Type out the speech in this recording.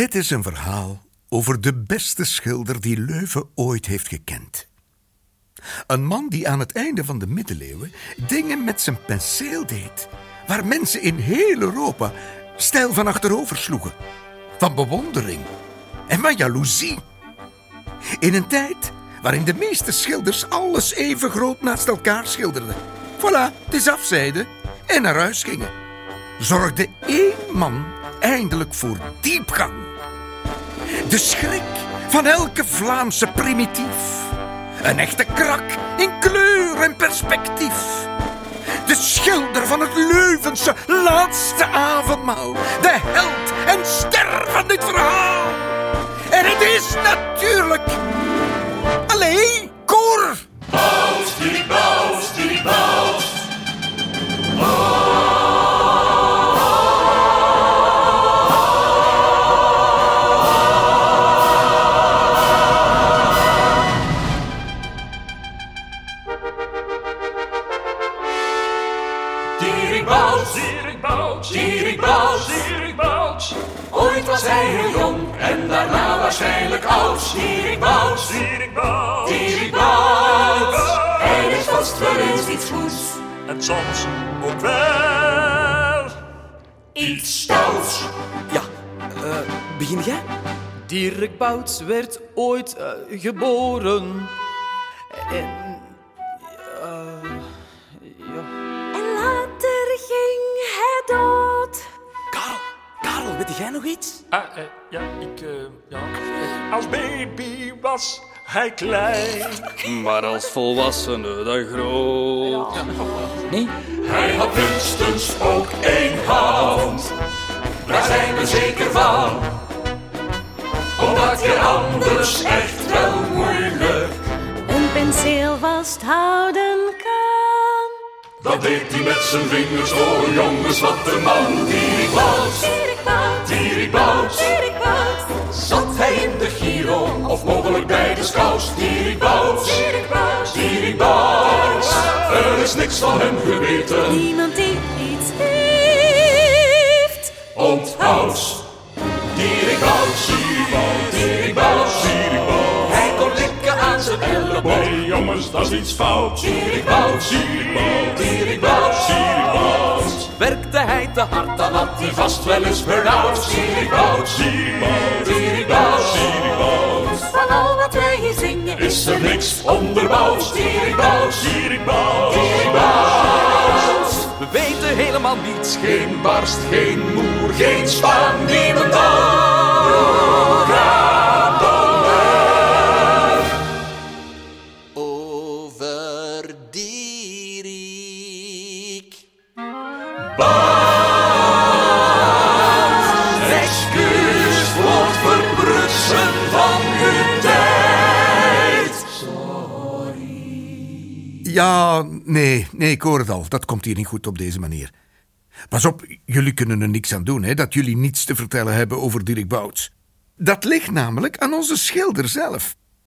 Dit is een verhaal over de beste schilder die Leuven ooit heeft gekend. Een man die aan het einde van de middeleeuwen dingen met zijn penseel deed, waar mensen in heel Europa stijl van achterover sloegen, van bewondering en van jaloezie. In een tijd waarin de meeste schilders alles even groot naast elkaar schilderden. Voilà, het is afzijden en naar huis gingen. Zorgde één man eindelijk voor diepgang. De schrik van elke Vlaamse primitief. Een echte krak in kleur en perspectief. De schilder van het Leuvense laatste avondmaal. De held en ster van dit verhaal. En het is natuurlijk... Dierik Bouts, Dierik Bouts, Dierik Bouts. Ooit was hij heel jong en daarna waarschijnlijk oud. Dierik Bouts, Dierik Bouts, Dierik Bouts. Er is vast wel eens iets goeds en soms ook wel iets stouts. Ja, eh, begin jij? Dirk Bouts werd ooit eh, geboren. En. Jij nog iets? Ah, eh, ja, ik, eh, ja. Als baby was hij klein. Maar als volwassene dan groot. Nee? Hij had minstens ook één hand. Daar zijn we zeker van. Omdat je anders echt wel moeilijk. Een penseel vasthouden kan. Dat deed hij met zijn vingers. Oh jongens, wat een man. Dierik Bouts, de scouts? Dierik Bouts, Dirk Bout. Dierik Bouts. Er is niks van hem geweten. Niemand die iets heeft. Onthoud. Dierik Bouts, Dierik Bouts, Dierik Bouts, Bouts. Hij kon likken aan zijn elleboog. Nee jongens, dat is iets fout. Dierik Bouts, Dierik Bouts, Dierik Bouts, Dierik Bouts. Werkte hij te hard, Dan had hij vast wel eens burn-out. Dierik Bouts, Dierik Bouts, Bouts, Dierik Bouts. Niks onderbouwd? Bouts, Dierik Bouts. we weten helemaal niets. Geen barst, geen moer, geen spaan, niemendal. over Dierik. Ja, nee, nee, ik hoor het al. Dat komt hier niet goed op deze manier. Pas op, jullie kunnen er niks aan doen, hè, dat jullie niets te vertellen hebben over Dirk Bouts. Dat ligt namelijk aan onze schilder zelf.